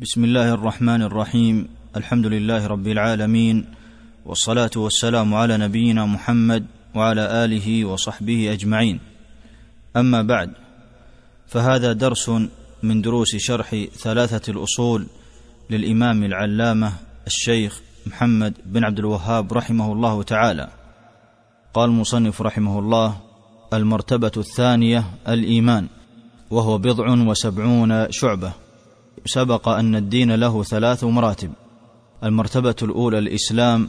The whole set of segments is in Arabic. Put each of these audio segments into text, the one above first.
بسم الله الرحمن الرحيم. الحمد لله رب العالمين والصلاة والسلام على نبينا محمد وعلى آله وصحبه أجمعين. أما بعد فهذا درس من دروس شرح ثلاثة الأصول للإمام العلامة الشيخ محمد بن عبد الوهاب رحمه الله تعالى. قال المصنف رحمه الله المرتبة الثانية الإيمان وهو بضع وسبعون شعبة. سبق أن الدين له ثلاث مراتب المرتبة الأولى الإسلام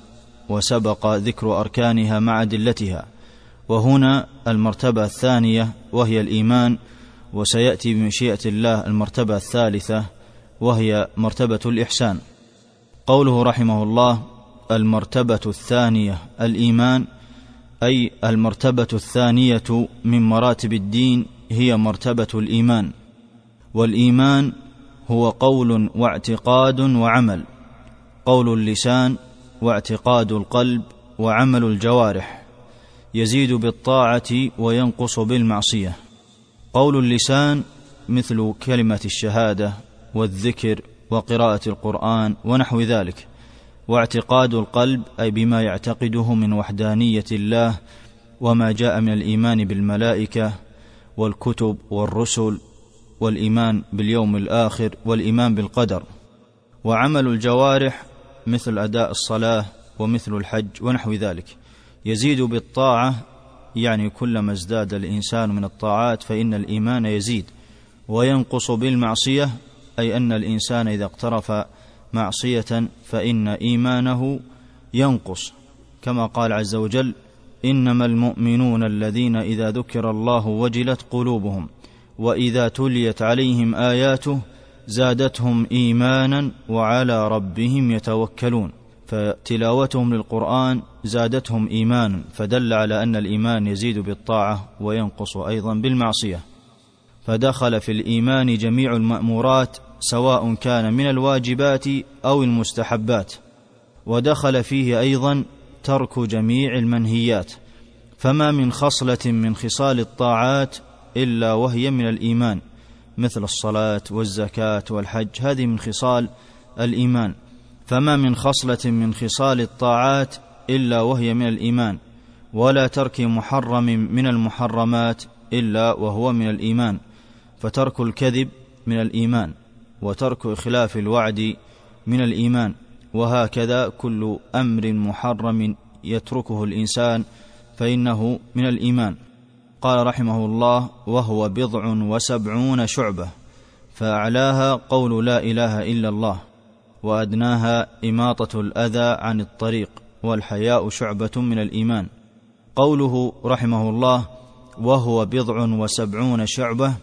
وسبق ذكر أركانها مع أدلتها. وهنا المرتبة الثانية وهي الإيمان وسيأتي بمشيئة الله المرتبة الثالثة وهي مرتبة الإحسان. قوله رحمه الله المرتبة الثانية الإيمان أي المرتبة الثانية من مراتب الدين هي مرتبة الإيمان. والإيمان هو قول واعتقاد وعمل قول اللسان واعتقاد القلب وعمل الجوارح يزيد بالطاعة وينقص بالمعصية. قول اللسان مثل كلمة الشهادة والذكر وقراءة القرآن ونحو ذلك. واعتقاد القلب أي بما يعتقده من وحدانية الله وما جاء من الإيمان بالملائكة والكتب والرسل والإيمان باليوم الآخر والإيمان بالقدر. وعمل الجوارح مثل أداء الصلاة ومثل الحج ونحو ذلك. يزيد بالطاعة يعني كلما ازداد الإنسان من الطاعات فإن الإيمان يزيد. وينقص بالمعصية أي أن الإنسان إذا اقترف معصية فإن إيمانه ينقص. كما قال عز وجل إنما المؤمنون الذين إذا ذكر الله وجلت قلوبهم. وإذا تليت عليهم آياته زادتهم إيمانا وعلى ربهم يتوكلون. فتلاوتهم للقرآن زادتهم إيمانا فدل على أن الإيمان يزيد بالطاعة وينقص أيضا بالمعصية. فدخل في الإيمان جميع المأمورات سواء كان من الواجبات أو المستحبات. ودخل فيه أيضا ترك جميع المنهيات. فما من خصلة من خصال الطاعات إلا وهي من الإيمان مثل الصلاة والزكاة والحج هذه من خصال الإيمان. فما من خصلة من خصال الطاعات إلا وهي من الإيمان ولا ترك محرم من المحرمات إلا وهو من الإيمان. فترك الكذب من الإيمان وترك إخلاف الوعد من الإيمان. وهكذا كل أمر محرم يتركه الإنسان فإنه من الإيمان. قال رحمه الله وهو بضع وسبعون شعبة فأعلاها قول لا إله إلا الله وأدناها إماطة الأذى عن الطريق والحياء شعبة من الإيمان. قوله رحمه الله وهو بضع وسبعون شعبة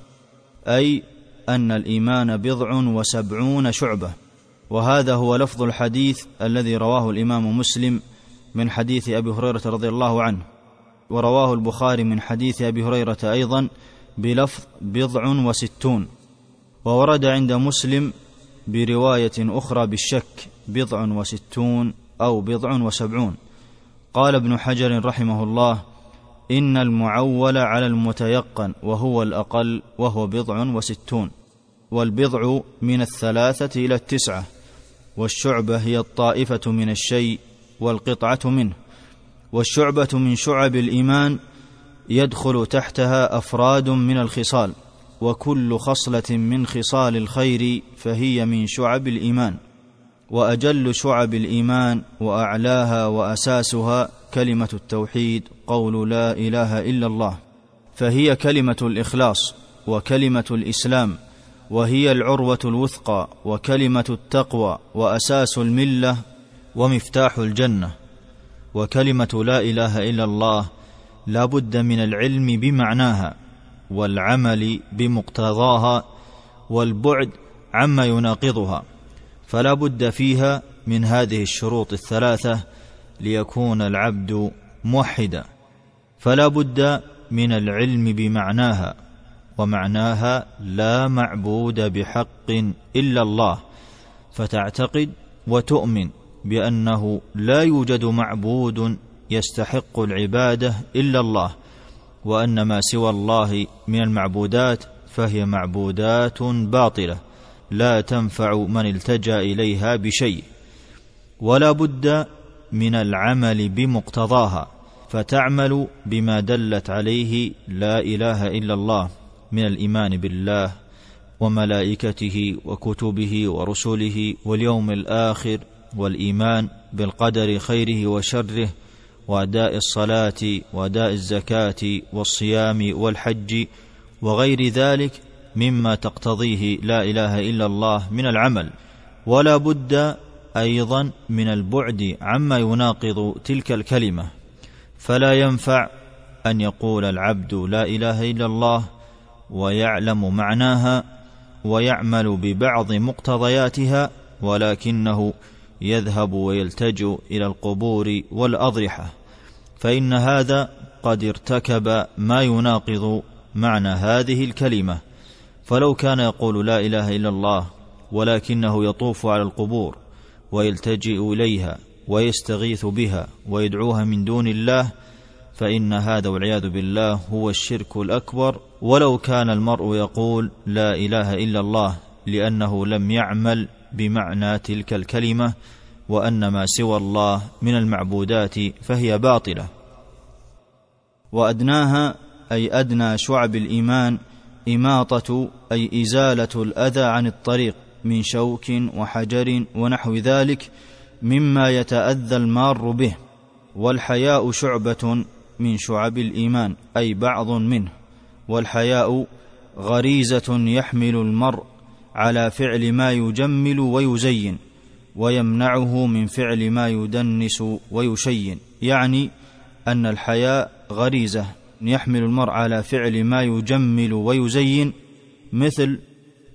أي أن الإيمان بضع وسبعون شعبة. وهذا هو لفظ الحديث الذي رواه الإمام مسلم من حديث أبي هريرة رضي الله عنه. ورواه البخاري من حديث أبي هريرة أيضا بلفظ بضع وستون وورد عند مسلم برواية أخرى بالشك بضع وستون أو بضع وسبعون. قال ابن حجر رحمه الله إن المعول على المتيقن وهو الأقل وهو بضع وستون والبضع من الثلاثة إلى التسعة والشعبة هي الطائفة من الشيء والقطعة منه. والشعبة من شعب الإيمان يدخل تحتها أفراد من الخصال وكل خصلة من خصال الخير فهي من شعب الإيمان وأجل شعب الإيمان وأعلاها وأساسها كلمة التوحيد قول لا إله إلا الله فهي كلمة الإخلاص وكلمة الإسلام وهي العروة الوثقى وكلمة التقوى وأساس الملة ومفتاح الجنة. وكلمة لا إله إلا الله لا بد من العلم بمعناها والعمل بمقتضاها والبعد عما يناقضها فلا بد فيها من هذه الشروط الثلاثة ليكون العبد موحدا فلا بد من العلم بمعناها ومعناها لا معبود بحق إلا الله فتعتقد وتؤمن. بأنه لا يوجد معبود يستحق العبادة إلا الله وأن ما سوى الله من المعبودات فهي معبودات باطلة لا تنفع من التجأ إليها بشيء ولا بد من العمل بمقتضاها فتعمل بما دلت عليه لا إله إلا الله من الإيمان بالله وملائكته وكتبه ورسله واليوم الآخر والإيمان بالقدر خيره وشره وأداء الصلاة وأداء الزكاة والصيام والحج وغير ذلك مما تقتضيه لا إله إلا الله من العمل. ولا بد أيضا من البعد عما يناقض تلك الكلمة. فلا ينفع أن يقول العبد لا إله إلا الله ويعلم معناها ويعمل ببعض مقتضياتها ولكنه يذهب ويلتجئ إلى القبور والأضرحة فإن هذا قد ارتكب ما يناقض معنى هذه الكلمة. فلو كان يقول لا إله إلا الله ولكنه يطوف على القبور ويلتجئ إليها ويستغيث بها ويدعوها من دون الله فإن هذا والعياذ بالله هو الشرك الأكبر. ولو كان المرء يقول لا إله إلا الله لأنه لم يعمل بمعنى تلك الكلمة وان ما سوى الله من المعبودات فهي باطلة. وأدناها أي أدنى شعب الإيمان إماطة أي إزالة الأذى عن الطريق من شوك وحجر ونحو ذلك مما يتأذى المار به والحياء شعبة من شعب الإيمان أي بعض منه والحياء غريزة يحمل المرء على فعل ما يجمل ويزين ويمنعه من فعل ما يدنس ويشين. يعني أن الحياء غريزة يحمل المرء على فعل ما يجمل ويزين مثل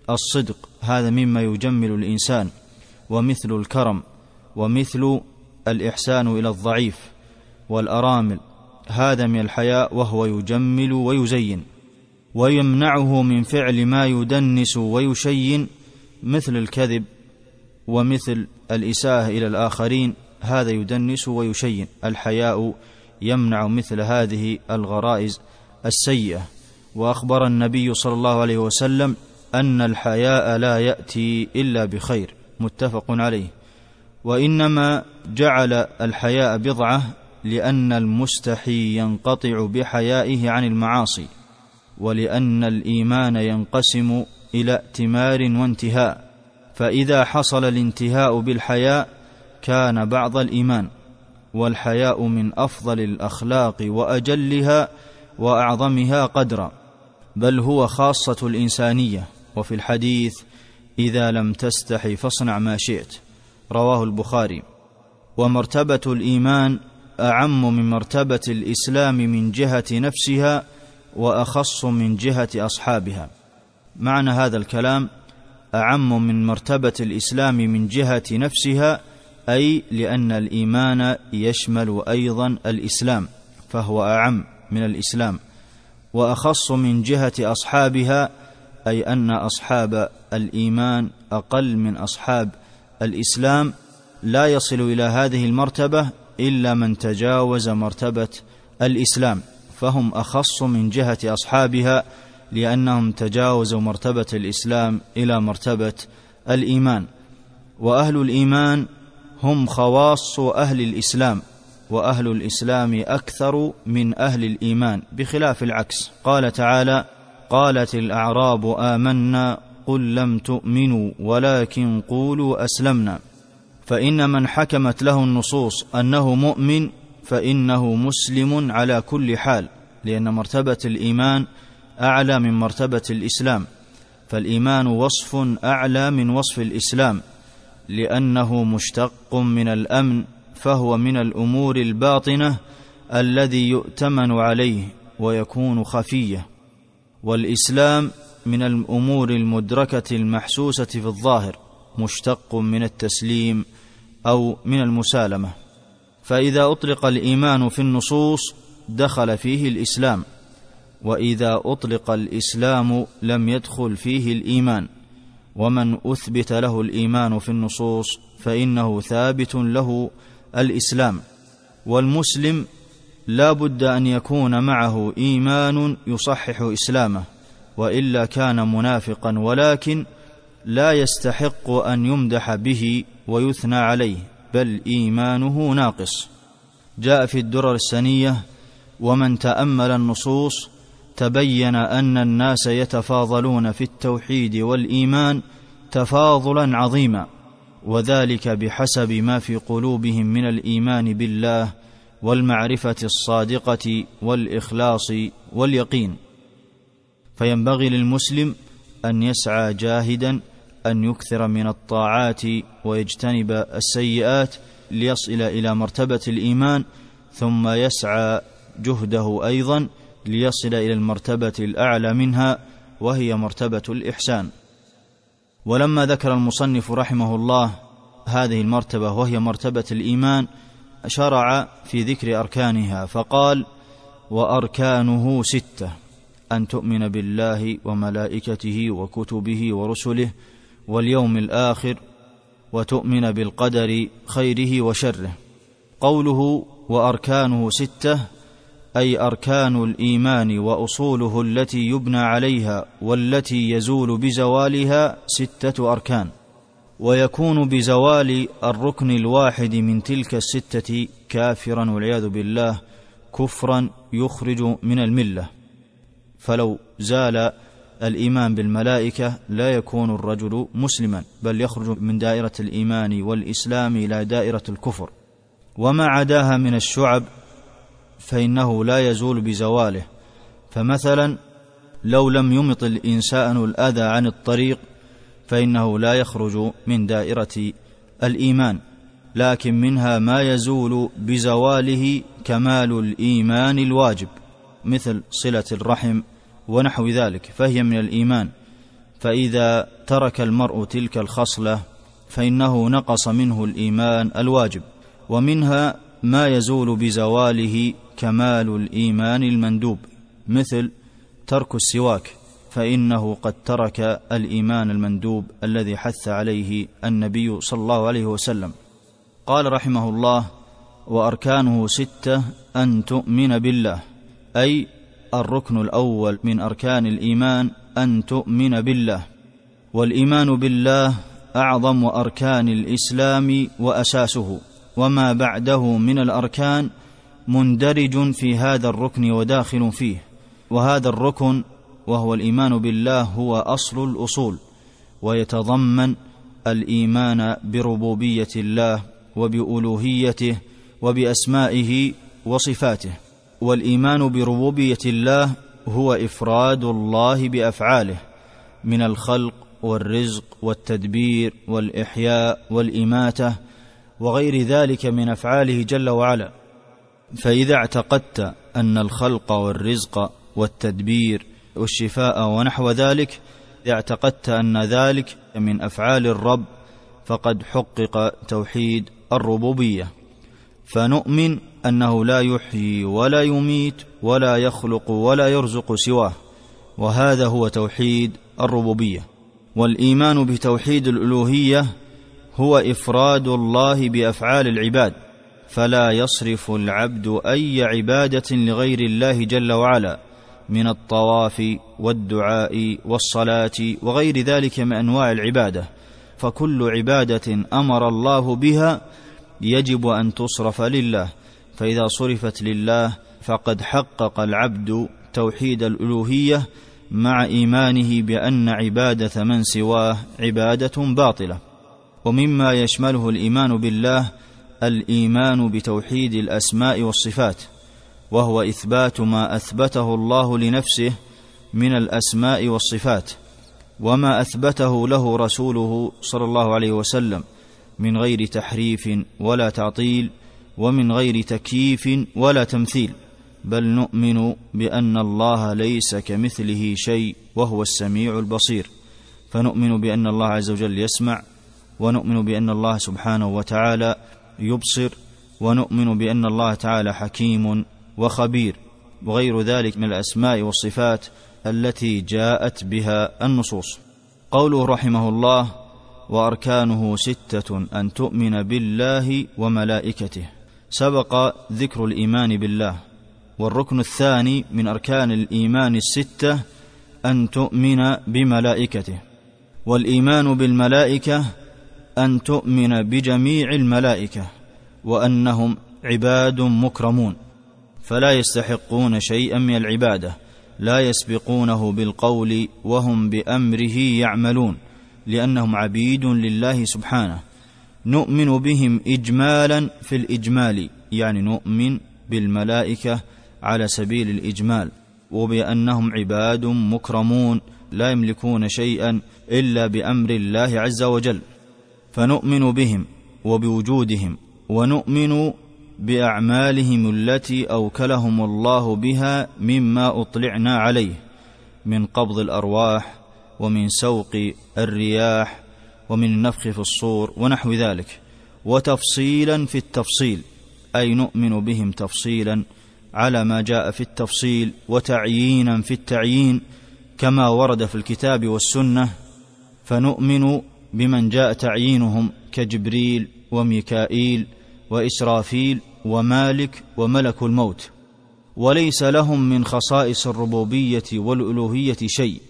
الصدق هذا مما يجمل الإنسان ومثل الكرم ومثل الإحسان إلى الضعيف والأرامل هذا من الحياء وهو يجمل ويزين. ويمنعه من فعل ما يدنس ويشين مثل الكذب ومثل الإساءة إلى الآخرين هذا يدنس ويشين. الحياء يمنع مثل هذه الغرائز السيئة. وأخبر النبي صلى الله عليه وسلم أن الحياء لا يأتي إلا بخير متفق عليه. وإنما جعل الحياء بضعة لأن المستحي ينقطع بحيائه عن المعاصي. ولأن الإيمان ينقسم إلى ائتمار وانتهاء فإذا حصل الانتهاء بالحياء كان بعض الإيمان والحياء من أفضل الأخلاق وأجلها وأعظمها قدرا بل هو خاصة الإنسانية. وفي الحديث إذا لم تستحي فاصنع ما شئت. رواه البخاري. ومرتبة الإيمان أعم من مرتبة الإسلام من جهة نفسها وأخص من جهة أصحابها. معنى هذا الكلام أعم من مرتبة الإسلام من جهة نفسها أي لأن الإيمان يشمل أيضا الإسلام فهو أعم من الإسلام. وأخص من جهة أصحابها أي أن أصحاب الإيمان أقل من أصحاب الإسلام. لا يصل إلى هذه المرتبة إلا من تجاوز مرتبة الإسلام. فهم أخص من جهة أصحابها لأنهم تجاوزوا مرتبة الإسلام إلى مرتبة الإيمان. وأهل الإيمان هم خواص أهل الإسلام وأهل الإسلام أكثر من أهل الإيمان بخلاف العكس. قال تعالى قالت الأعراب آمنا قل لم تؤمنوا ولكن قولوا أسلمنا. فإن من حكمت له النصوص أنه مؤمن فإنه مسلم على كل حال لأن مرتبة الإيمان أعلى من مرتبة الإسلام فالإيمان وصف أعلى من وصف الإسلام لأنه مشتق من الأمن فهو من الأمور الباطنة الذي يؤتمن عليه ويكون خفية والإسلام من الأمور المدركة المحسوسة في الظاهر مشتق من التسليم أو من المسالمة. فإذا أطلق الإيمان في النصوص دخل فيه الإسلام وإذا أطلق الإسلام لم يدخل فيه الإيمان ومن أثبت له الإيمان في النصوص فإنه ثابت له الإسلام والمسلم لا بد أن يكون معه إيمان يصحح إسلامه وإلا كان منافقا ولكن لا يستحق أن يمدح به ويثنى عليه. بل إيمانه ناقص. جاء في الدرر السنية ومن تأمل النصوص تبين أن الناس يتفاضلون في التوحيد والإيمان تفاضلا عظيما وذلك بحسب ما في قلوبهم من الإيمان بالله والمعرفة الصادقة والإخلاص واليقين فينبغي للمسلم أن يسعى جاهدا أن يكثر من الطاعات ويجتنب السيئات ليصل إلى مرتبة الإيمان ثم يسعى جهده أيضا ليصل إلى المرتبة الأعلى منها وهي مرتبة الإحسان. ولما ذكر المصنف رحمه الله هذه المرتبة وهي مرتبة الإيمان شرع في ذكر أركانها فقال وأركانه ستة أن تؤمن بالله وملائكته وكتبه ورسله واليوم الآخر وتؤمن بالقدر خيره وشره. قوله وأركانه ستة أي أركان الإيمان وأصوله التي يبنى عليها والتي يزول بزوالها ستة أركان. ويكون بزوال الركن الواحد من تلك الستة كافرا والعياذ بالله كفرا يخرج من الملة. فلو زال الإيمان بالملائكة لا يكون الرجل مسلما بل يخرج من دائرة الإيمان والإسلام إلى دائرة الكفر. وما عداها من الشعب فإنه لا يزول بزواله. فمثلا لو لم يمط الإنسان الأذى عن الطريق فإنه لا يخرج من دائرة الإيمان. لكن منها ما يزول بزواله كمال الإيمان الواجب مثل صلة الرحم ونحو ذلك فهي من الإيمان. فإذا ترك المرء تلك الخصلة فإنه نقص منه الإيمان الواجب ومنها ما يزول بزواله كمال الإيمان المندوب مثل ترك السواك فإنه قد ترك الإيمان المندوب الذي حث عليه النبي صلى الله عليه وسلم. قال رحمه الله وأركانه ستة أن تؤمن بالله أي الركن الأول من أركان الإيمان أن تؤمن بالله والإيمان بالله أعظم أركان الإسلام وأساسه وما بعده من الأركان مندرج في هذا الركن وداخل فيه وهذا الركن وهو الإيمان بالله هو أصل الأصول ويتضمن الإيمان بربوبية الله وبألوهيته وبأسمائه وصفاته. والإيمان بربوبية الله هو إفراد الله بأفعاله من الخلق والرزق والتدبير والإحياء والإماتة وغير ذلك من أفعاله جل وعلا. فإذا اعتقدت أن الخلق والرزق والتدبير والشفاء ونحو ذلك اعتقدت أن ذلك من أفعال الرب فقد حقق توحيد الربوبية. فنؤمن أنه لا يحيي ولا يميت ولا يخلق ولا يرزق سواه. وهذا هو توحيد الربوبية. والإيمان بتوحيد الألوهية هو إفراد الله بأفعال العباد. فلا يصرف العبد أي عبادة لغير الله جل وعلا من الطواف والدعاء والصلاة وغير ذلك من أنواع العبادة. فكل عبادة أمر الله بها يجب أن تصرف لله فإذا صرفت لله فقد حقق العبد توحيد الألوهية مع إيمانه بأن عباده من سواه عبادة باطلة. ومما يشمله الإيمان بالله الإيمان بتوحيد الأسماء والصفات وهو إثبات ما أثبته الله لنفسه من الأسماء والصفات وما أثبته له رسوله صلى الله عليه وسلم. من غير تحريف ولا تعطيل ومن غير تكييف ولا تمثيل بل نؤمن بأن الله ليس كمثله شيء وهو السميع البصير. فنؤمن بأن الله عز وجل يسمع ونؤمن بأن الله سبحانه وتعالى يبصر ونؤمن بأن الله تعالى حكيم وخبير. وغير ذلك من الأسماء والصفات التي جاءت بها النصوص. قوله رحمه الله وأركانه ستة أن تؤمن بالله وملائكته. سبق ذكر الإيمان بالله والركن الثاني من أركان الإيمان الستة أن تؤمن بملائكته. والإيمان بالملائكة أن تؤمن بجميع الملائكة وأنهم عباد مكرمون. فلا يستحقون شيئا من العبادة لا يسبقونه بالقول وهم بأمره يعملون. لأنهم عبيد لله سبحانه. نؤمن بهم اجمالا في الإجمال يعني نؤمن بالملائكة على سبيل الإجمال وبأنهم عباد مكرمون لا يملكون شيئا إلا بأمر الله عز وجل. فنؤمن بهم وبوجودهم ونؤمن بأعمالهم التي أوكلهم الله بها مما أطلعنا عليه من قبض الأرواح ومن سوق الرياح ومن النفخ في الصور ونحو ذلك. وتفصيلا في التفصيل أي نؤمن بهم تفصيلا على ما جاء في التفصيل وتعيينا في التعيين كما ورد في الكتاب والسنة فنؤمن بمن جاء تعيينهم كجبريل وميكائيل وإسرافيل ومالك وملك الموت. وليس لهم من خصائص الربوبية والألوهية شيء.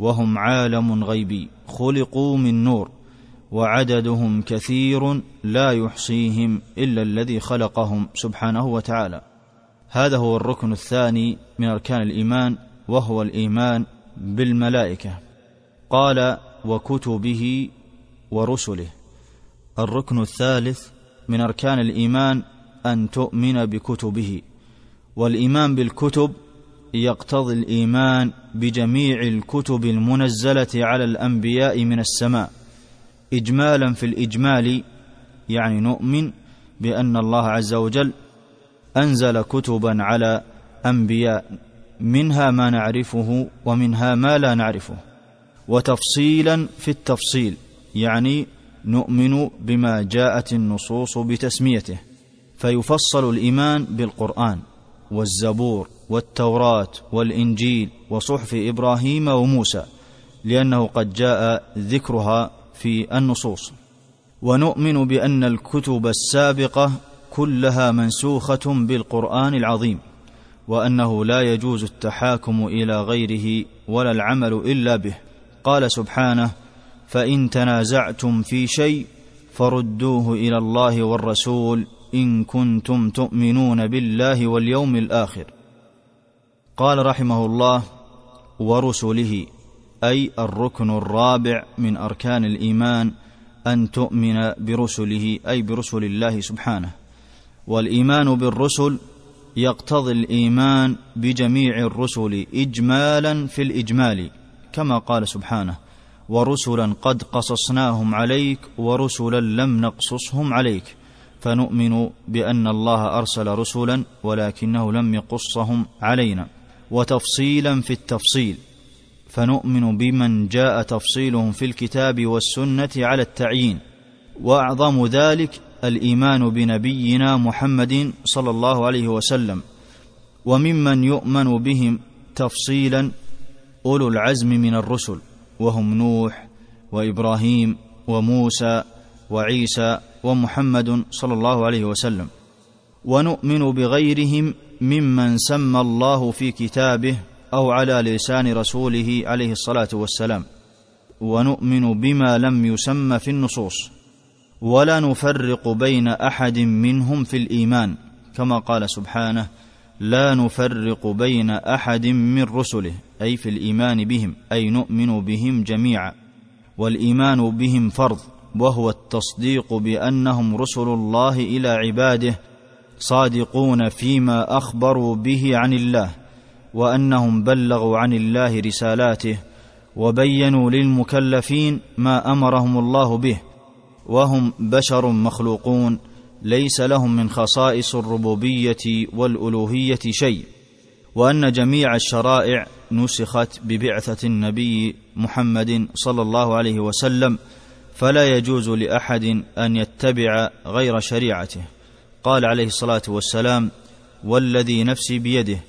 وهم عالم غيبي خلقوا من نور وعددهم كثير لا يحصيهم إلا الذي خلقهم سبحانه وتعالى. هذا هو الركن الثاني من أركان الإيمان وهو الإيمان بالملائكة. قال وكتبه ورسله. الركن الثالث من أركان الإيمان أن تؤمن بكتبه. والإيمان بالكتب يقتضي الإيمان بجميع الكتب المنزلة على الأنبياء من السماء. اجمالا في الإجمال يعني نؤمن بأن الله عز وجل أنزل كتبا على أنبياء منها ما نعرفه ومنها ما لا نعرفه. وتفصيلا في التفصيل يعني نؤمن بما جاءت النصوص بتسميته. فيفصل الإيمان بالقرآن. والزبور والتوراة والإنجيل وصحف إبراهيم وموسى لأنه قد جاء ذكرها في النصوص. ونؤمن بأن الكتب السابقة كلها منسوخة بالقرآن العظيم وأنه لا يجوز التحاكم إلى غيره ولا العمل إلا به. قال سبحانه فإن تنازعتم في شيء فردوه إلى الله والرسول إن كنتم تؤمنون بالله واليوم الآخر. قال رحمه الله ورسله أي الركن الرابع من أركان الإيمان أن تؤمن برسله أي برسل الله سبحانه. والإيمان بالرسل يقتضي الإيمان بجميع الرسل اجمالا في الإجمال كما قال سبحانه ورسلا قد قصصناهم عليك ورسلا لم نقصصهم عليك فنؤمن بأن الله أرسل رسلا ولكنه لم يقصهم علينا. وتفصيلا في التفصيل فنؤمن بمن جاء تفصيلهم في الكتاب والسنة على التعيين. وأعظم ذلك الإيمان بنبينا محمد صلى الله عليه وسلم. وممن يؤمن بهم تفصيلا أولو العزم من الرسل وهم نوح وإبراهيم وموسى وعيسى ومحمد صلى الله عليه وسلم. ونؤمن بغيرهم ممن سمى الله في كتابه أو على لسان رسوله عليه الصلاة والسلام. ونؤمن بما لم يسم في النصوص. ولا نفرق بين أحد منهم في الإيمان كما قال سبحانه لا نفرق بين أحد من رسله أي في الإيمان بهم أي نؤمن بهم جميعا. والإيمان بهم فرض. وهو التصديق بأنهم رسل الله إلى عباده صادقون فيما أخبروا به عن الله وأنهم بلغوا عن الله رسالاته وبينوا للمكلفين ما أمرهم الله به وهم بشر مخلوقون ليس لهم من خصائص الربوبية والألوهية شيء وأن جميع الشرائع نسخت ببعثة النبي محمد صلى الله عليه وسلم فلا يجوز لأحد أن يتبع غير شريعته. قال عليه الصلاة والسلام والذي نفسي بيده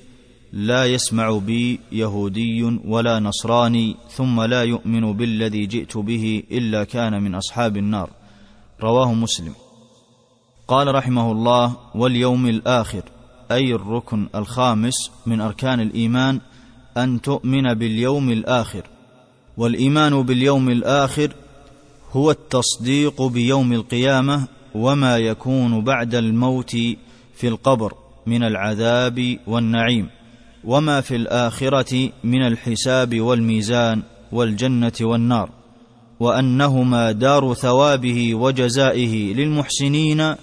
لا يسمع بي يهودي ولا نصراني ثم لا يؤمن بالذي جئت به إلا كان من أصحاب النار رواه مسلم. قال رحمه الله واليوم الآخر أي الركن الخامس من أركان الإيمان أن تؤمن باليوم الآخر. والإيمان باليوم الآخر هو التصديق بيوم القيامة وما يكون بعد الموت في القبر من العذاب والنعيم وما في الآخرة من الحساب والميزان والجنة والنار وأنهما دار ثوابه وجزائه للمحسنين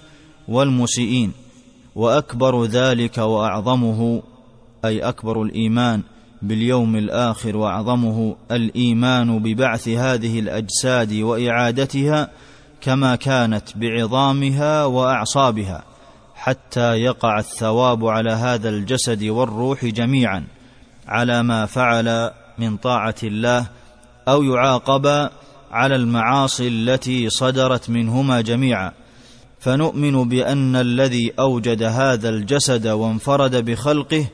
والمسيئين وأكبر ذلك وأعظمه أي أكبر الإيمان باليوم الآخر وأعظمه الإيمان ببعث هذه الأجساد وإعادتها كما كانت بعظامها وأعصابها حتى يقع الثواب على هذا الجسد والروح جميعا على ما فعل من طاعة الله أو يعاقب على المعاصي التي صدرت منهما جميعا. فنؤمن بأن الذي أوجد هذا الجسد وانفرد بخلقه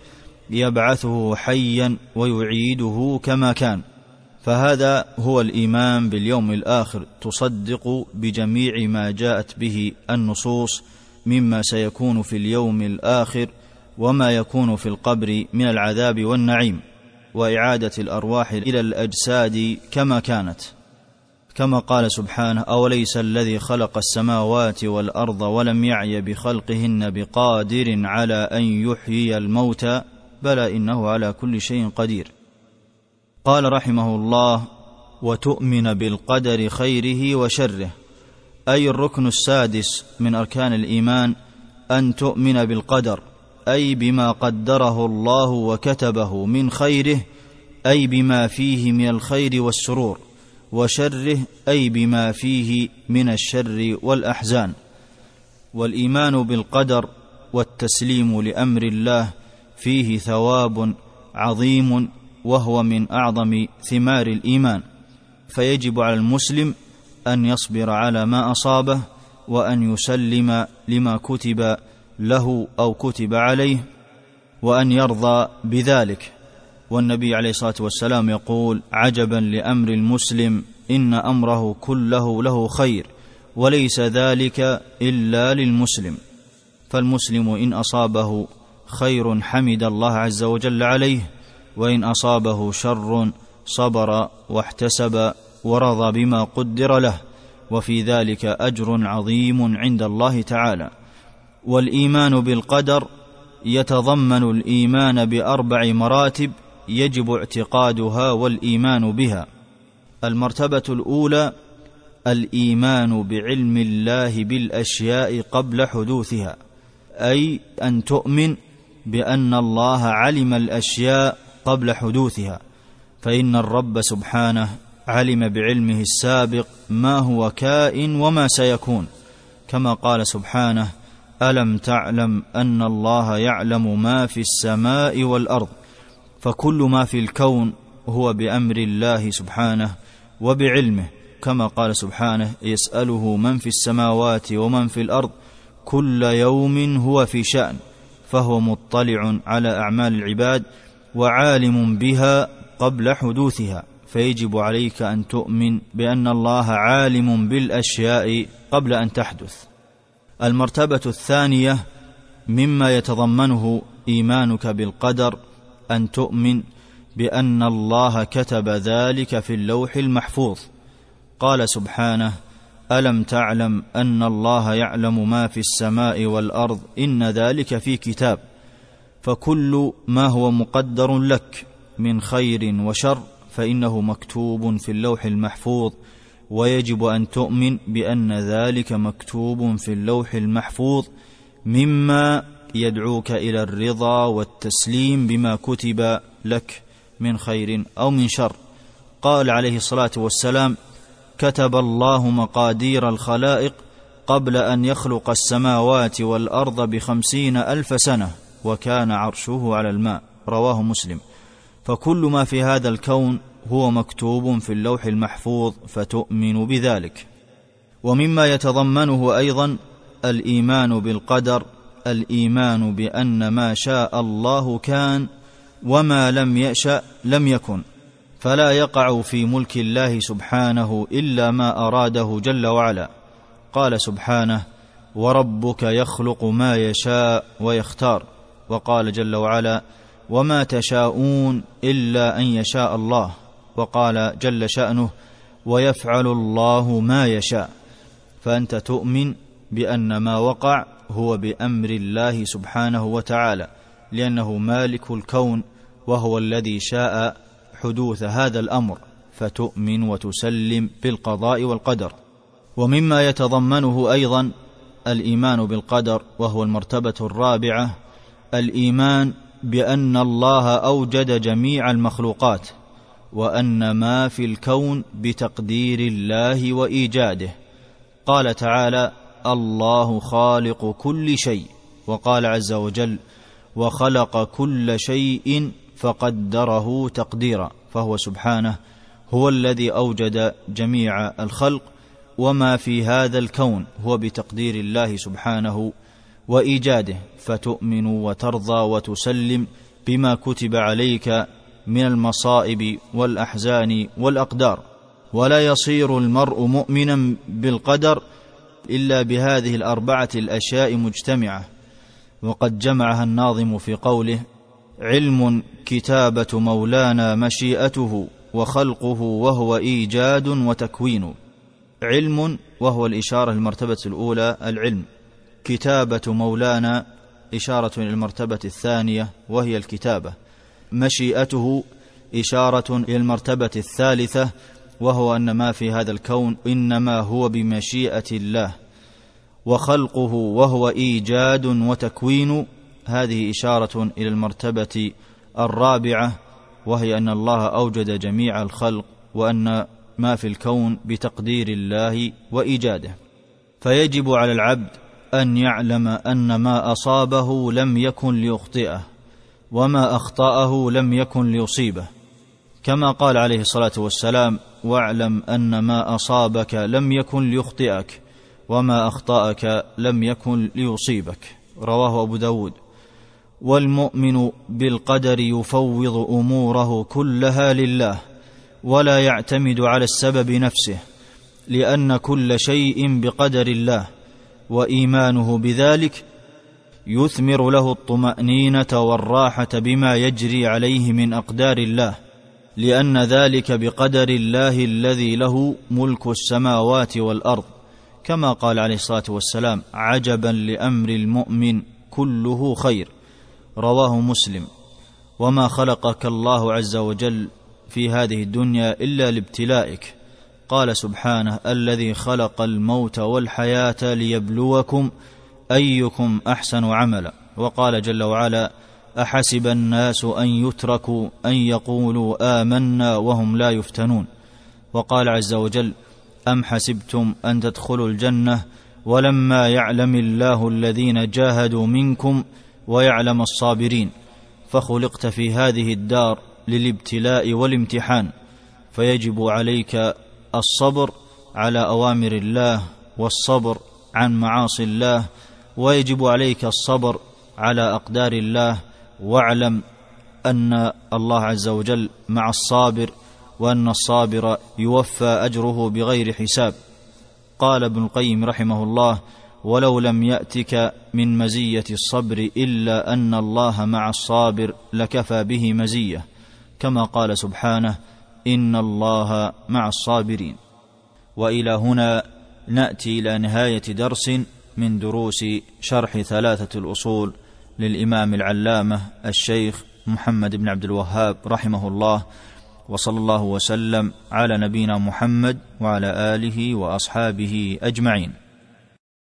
يبعثه حيا ويعيده كما كان. فهذا هو الإيمان باليوم الآخر تصدق بجميع ما جاءت به النصوص مما سيكون في اليوم الآخر وما يكون في القبر من العذاب والنعيم وإعادة الأرواح إلى الأجساد كما كانت. كما قال سبحانه أوليس الذي خلق السماوات والأرض ولم يعي بخلقهن بقادر على أن يحيي الموتى؟ بلى إنه على كل شيء قدير. قال رحمه الله وتؤمن بالقدر خيره وشره. أي الركن السادس من أركان الإيمان أن تؤمن بالقدر أي بما قدره الله وكتبه من خيره أي بما فيه من الخير والسرور وشره أي بما فيه من الشر والأحزان. والإيمان بالقدر والتسليم لأمر الله فيه ثواب عظيم وهو من أعظم ثمار الإيمان. فيجب على المسلم أن يصبر على ما أصابه وأن يسلم لما كتب له أو كتب عليه وأن يرضى بذلك. والنبي عليه الصلاة والسلام يقول عجبا لأمر المسلم إن أمره كله له خير وليس ذلك إلا للمسلم. فالمسلم إن أصابه خير حمد الله عز وجل عليه وإن أصابه شر صبر واحتسب ورضى بما قدر له وفي ذلك أجر عظيم عند الله تعالى. والإيمان بالقدر يتضمن الإيمان بأربع مراتب يجب اعتقادها والإيمان بها. المرتبة الأولى الإيمان بعلم الله بالأشياء قبل حدوثها أي أن تؤمن بأن الله علم الأشياء قبل حدوثها فإن الرب سبحانه علم بعلمه السابق ما هو كائن وما سيكون. كما قال سبحانه ألم تعلم أن الله يعلم ما في السماء والأرض؟ فكل ما في الكون هو بأمر الله سبحانه وبعلمه. كما قال سبحانه يسأله من في السماوات ومن في الأرض كل يوم هو في شأن. فهو مطلع على أعمال العباد وعالم بها قبل حدوثها. فيجب عليك أن تؤمن بأن الله عالم بالأشياء قبل أن تحدث. المرتبة الثانية مما يتضمنه إيمانك بالقدر أن تؤمن بأن الله كتب ذلك في اللوح المحفوظ. قال سبحانه ألم تعلم أن الله يعلم ما في السماء والأرض؟ إن ذلك في كتاب. فكل ما هو مقدر لك من خير وشر فإنه مكتوب في اللوح المحفوظ. ويجب أن تؤمن بأن ذلك مكتوب في اللوح المحفوظ. مما يدعوك إلى الرضا والتسليم بما كتب لك من خير أو من شر. قال عليه الصلاة والسلام كتب الله مقادير الخلائق قبل أن يخلق السماوات والأرض بخمسين ألف سنة وكان عرشه على الماء. رواه مسلم. فكل ما في هذا الكون هو مكتوب في اللوح المحفوظ فتؤمن بذلك. ومما يتضمنه أيضا الإيمان بالقدر الإيمان بأن ما شاء الله كان وما لم يشأ لم يكن. فلا يقع في ملك الله سبحانه إلا ما أراده جل وعلا. قال سبحانه وربك يخلق ما يشاء ويختار وقال جل وعلا وما تشاءون إلا أن يشاء الله وقال جل شأنه ويفعل الله ما يشاء فأنت تؤمن بأن ما وقع هو بأمر الله سبحانه وتعالى لأنه مالك الكون وهو الذي شاء حدوث هذا الأمر فتؤمن وتسلم بالقضاء والقدر. ومما يتضمنه أيضا الإيمان بالقدر وهو المرتبة الرابعة الإيمان بأن الله أوجد جميع المخلوقات وأن ما في الكون بتقدير الله وإيجاده. قال تعالى الله خالق كل شيء وقال عز وجل وخلق كل شيء فقدره تقديرا فهو سبحانه هو الذي أوجد جميع الخلق وما في هذا الكون هو بتقدير الله سبحانه وإيجاده فتؤمن وترضى وتسلم بما كتب عليك من المصائب والأحزان والأقدار. ولا يصير المرء مؤمنا بالقدر إلا بهذه الأربعة الأشياء مجتمعة. وقد جمعها الناظم في قوله علم كتابة مولانا مشيئته وخلقه وهو إيجاد وتكوين. علم وهو الإشارة للمرتبة الأولى العلم. كتابة مولانا إشارة إلى المرتبة الثانية وهي الكتابة. مشيئته إشارة إلى المرتبة الثالثة وهو أن ما في هذا الكون إنما هو بمشيئة الله. وخلقه وهو إيجاد وتكوين. هذه إشارة إلى المرتبة الرابعة وهي أن الله أوجد جميع الخلق وأن ما في الكون بتقدير الله وإيجاده. فيجب على العبد أن يعلم أن ما أصابه لم يكن ليخطئه وما أخطأه لم يكن ليصيبه. كما قال عليه الصلاة والسلام واعلم أن ما أصابك لم يكن ليخطئك وما أخطأك لم يكن ليصيبك رواه أبو داود. والمؤمن بالقدر يفوض أموره كلها لله ولا يعتمد على السبب نفسه لأن كل شيء بقدر الله وإيمانه بذلك يثمر له الطمأنينة والراحة بما يجري عليه من أقدار الله لأن ذلك بقدر الله الذي له ملك السماوات والأرض كما قال عليه الصلاة والسلام عجبا لأمر المؤمن كله خير رواه مسلم. وما خلقك الله عز وجل في هذه الدنيا إلا لابتلائك. قال سبحانه الذي خلق الموت والحياة ليبلوكم أيكم أحسن عملا. وقال جل وعلا أحسب الناس أن يتركوا أن يقولوا آمنا وهم لا يفتنون. وقال عز وجل أم حسبتم أن تدخلوا الجنة ولما يعلم الله الذين جاهدوا منكم ويعلم الصابرين فخلقت في هذه الدار للابتلاء والامتحان فيجب عليك الصبر على أوامر الله والصبر عن معاصي الله ويجب عليك الصبر على أقدار الله واعلم أن الله عز وجل مع الصابر وأن الصابر يوفى أجره بغير حساب. قال ابن القيم رحمه الله ولو لم يأتك من مزية الصبر إلا أن الله مع الصابر لكفى به مزية. كما قال سبحانه إن الله مع الصابرين. وإلى هنا نأتي إلى نهاية درس من دروس شرح ثلاثة الأصول للإمام العلامة الشيخ محمد بن عبد الوهاب رحمه الله. وصلى الله وسلم على نبينا محمد وعلى آله وأصحابه أجمعين.